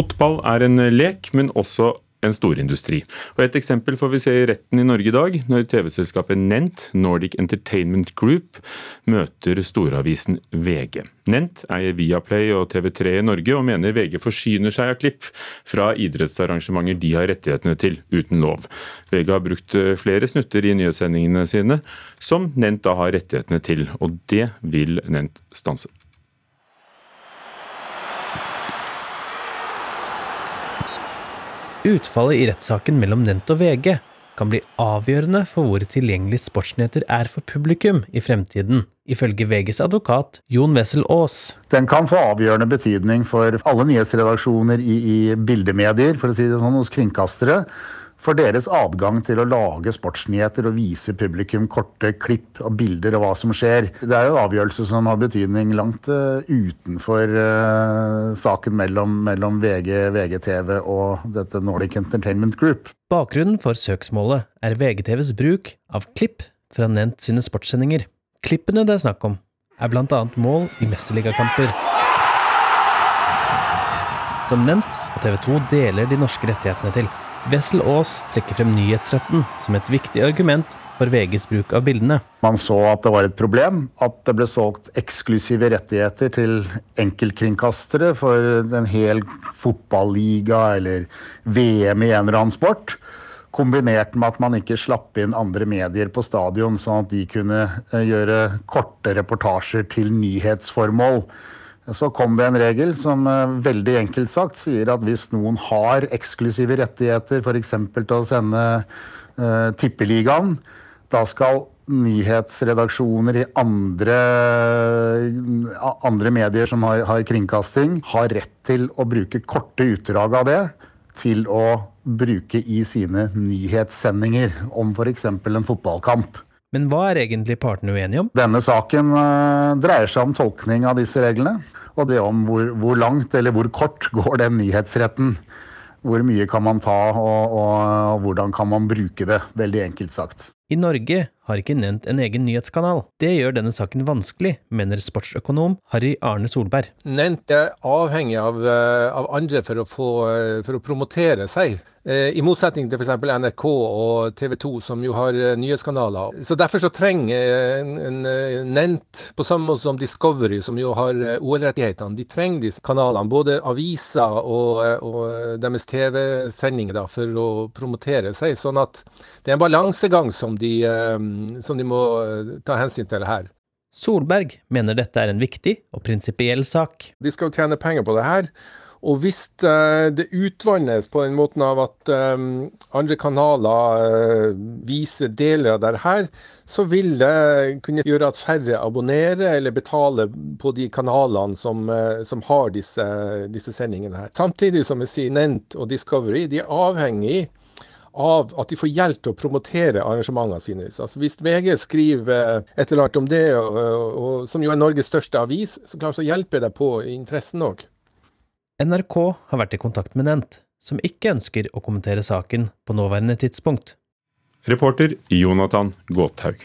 Fotball er en lek, men også en storindustri. Og Et eksempel får vi se i retten i Norge i dag, når TV-selskapet Nent, Nordic Entertainment Group, møter storavisen VG. Nent eier Viaplay og TV3 i Norge, og mener VG forsyner seg av klipp fra idrettsarrangementer de har rettighetene til, uten lov. VG har brukt flere snutter i nyhetssendingene sine, som Nent da har rettighetene til, og det vil Nent stanse. Utfallet i rettssaken mellom Nent og VG kan bli avgjørende for hvor tilgjengelig sportsnyheter er for publikum i fremtiden, ifølge VGs advokat Jon Wessel Aas. Den kan få avgjørende betydning for alle nyhetsredaksjoner i, i bildemedier, for å si det sånn, hos kringkastere for deres adgang til å lage sportsnyheter og vise publikum korte klipp og bilder av hva som skjer. Det er jo avgjørelse som har betydning langt uh, utenfor uh, saken mellom, mellom VG, VGTV og dette Nordic Entertainment Group. Bakgrunnen for søksmålet er VGTVs bruk av klipp fra Nent sine sportssendinger. Klippene det er snakk om, er bl.a. mål i mesterligakamper. Som Nent og TV 2 deler de norske rettighetene til. Wessel Aas trekker frem nyhetsretten som et viktig argument for VGs bruk av bildene. Man så at det var et problem at det ble solgt eksklusive rettigheter til enkeltkringkastere for en hel fotballiga eller VM i en eller annen sport. Kombinert med at man ikke slapp inn andre medier på stadion, sånn at de kunne eh, gjøre korte reportasjer til nyhetsformål. Så kom det en regel som eh, veldig enkelt sagt sier at hvis noen har eksklusive rettigheter, f.eks. til å sende eh, Tippeligaen, da skal nyhetsredaksjoner i andre, andre medier som har, har, kringkasting, ha rett til å bruke korte utdrag av det til å bruke i sine nyhetssendinger om f.eks. en fotballkamp. Men hva er egentlig partene uenige om? Denne saken uh, dreier seg om tolkning av disse reglene. Og det om hvor, hvor, langt eller hvor kort går den nyhetsretten. Hvor mye kan man ta, og, og, og hvordan kan man bruke det? Veldig enkelt sagt. I Norge har ikke nevnt en egen nyhetskanal. Det gjør denne saken vanskelig, mener sportsøkonom Harry Arne Solberg. Nevnt er avhengig av, eh, av andre for å, få, eh, for å promotere seg. Eh, I motsetning til f.eks. NRK og TV 2, som jo har nyhetskanaler. Så Derfor så trenger en, en Nent, på samme måte som Discovery, som jo har OL-rettighetene, de trenger disse kanalene. Både aviser og, og deres TV-sendinger for å promotere seg. Sånn at det er en balansegang som de, som de må eh, ta hensyn til her. Solberg mener dette er en viktig og prinsipiell sak. De skal jo tjene penger på det her. Og hvis uh, det utvannes på den måten av at andre kanaler viser deler av det her, så vil det kunne gjøre at færre abonnerer eller betaler på de kanalene som, som har disse, disse, sendingene her. Samtidig som vi sier Nent og Discovery, de er avhengig av at de får hjelp til å promotere arrangementene sine. Altså Hvis VG skriver et eller annet om det, og, og, som jo er Norges største avis, så klart så hjelper det på interessen òg. NRK har vært i kontakt med Nent, som ikke ønsker å kommentere saken på nåværende tidspunkt. Reporter Jonathan Gåthaug.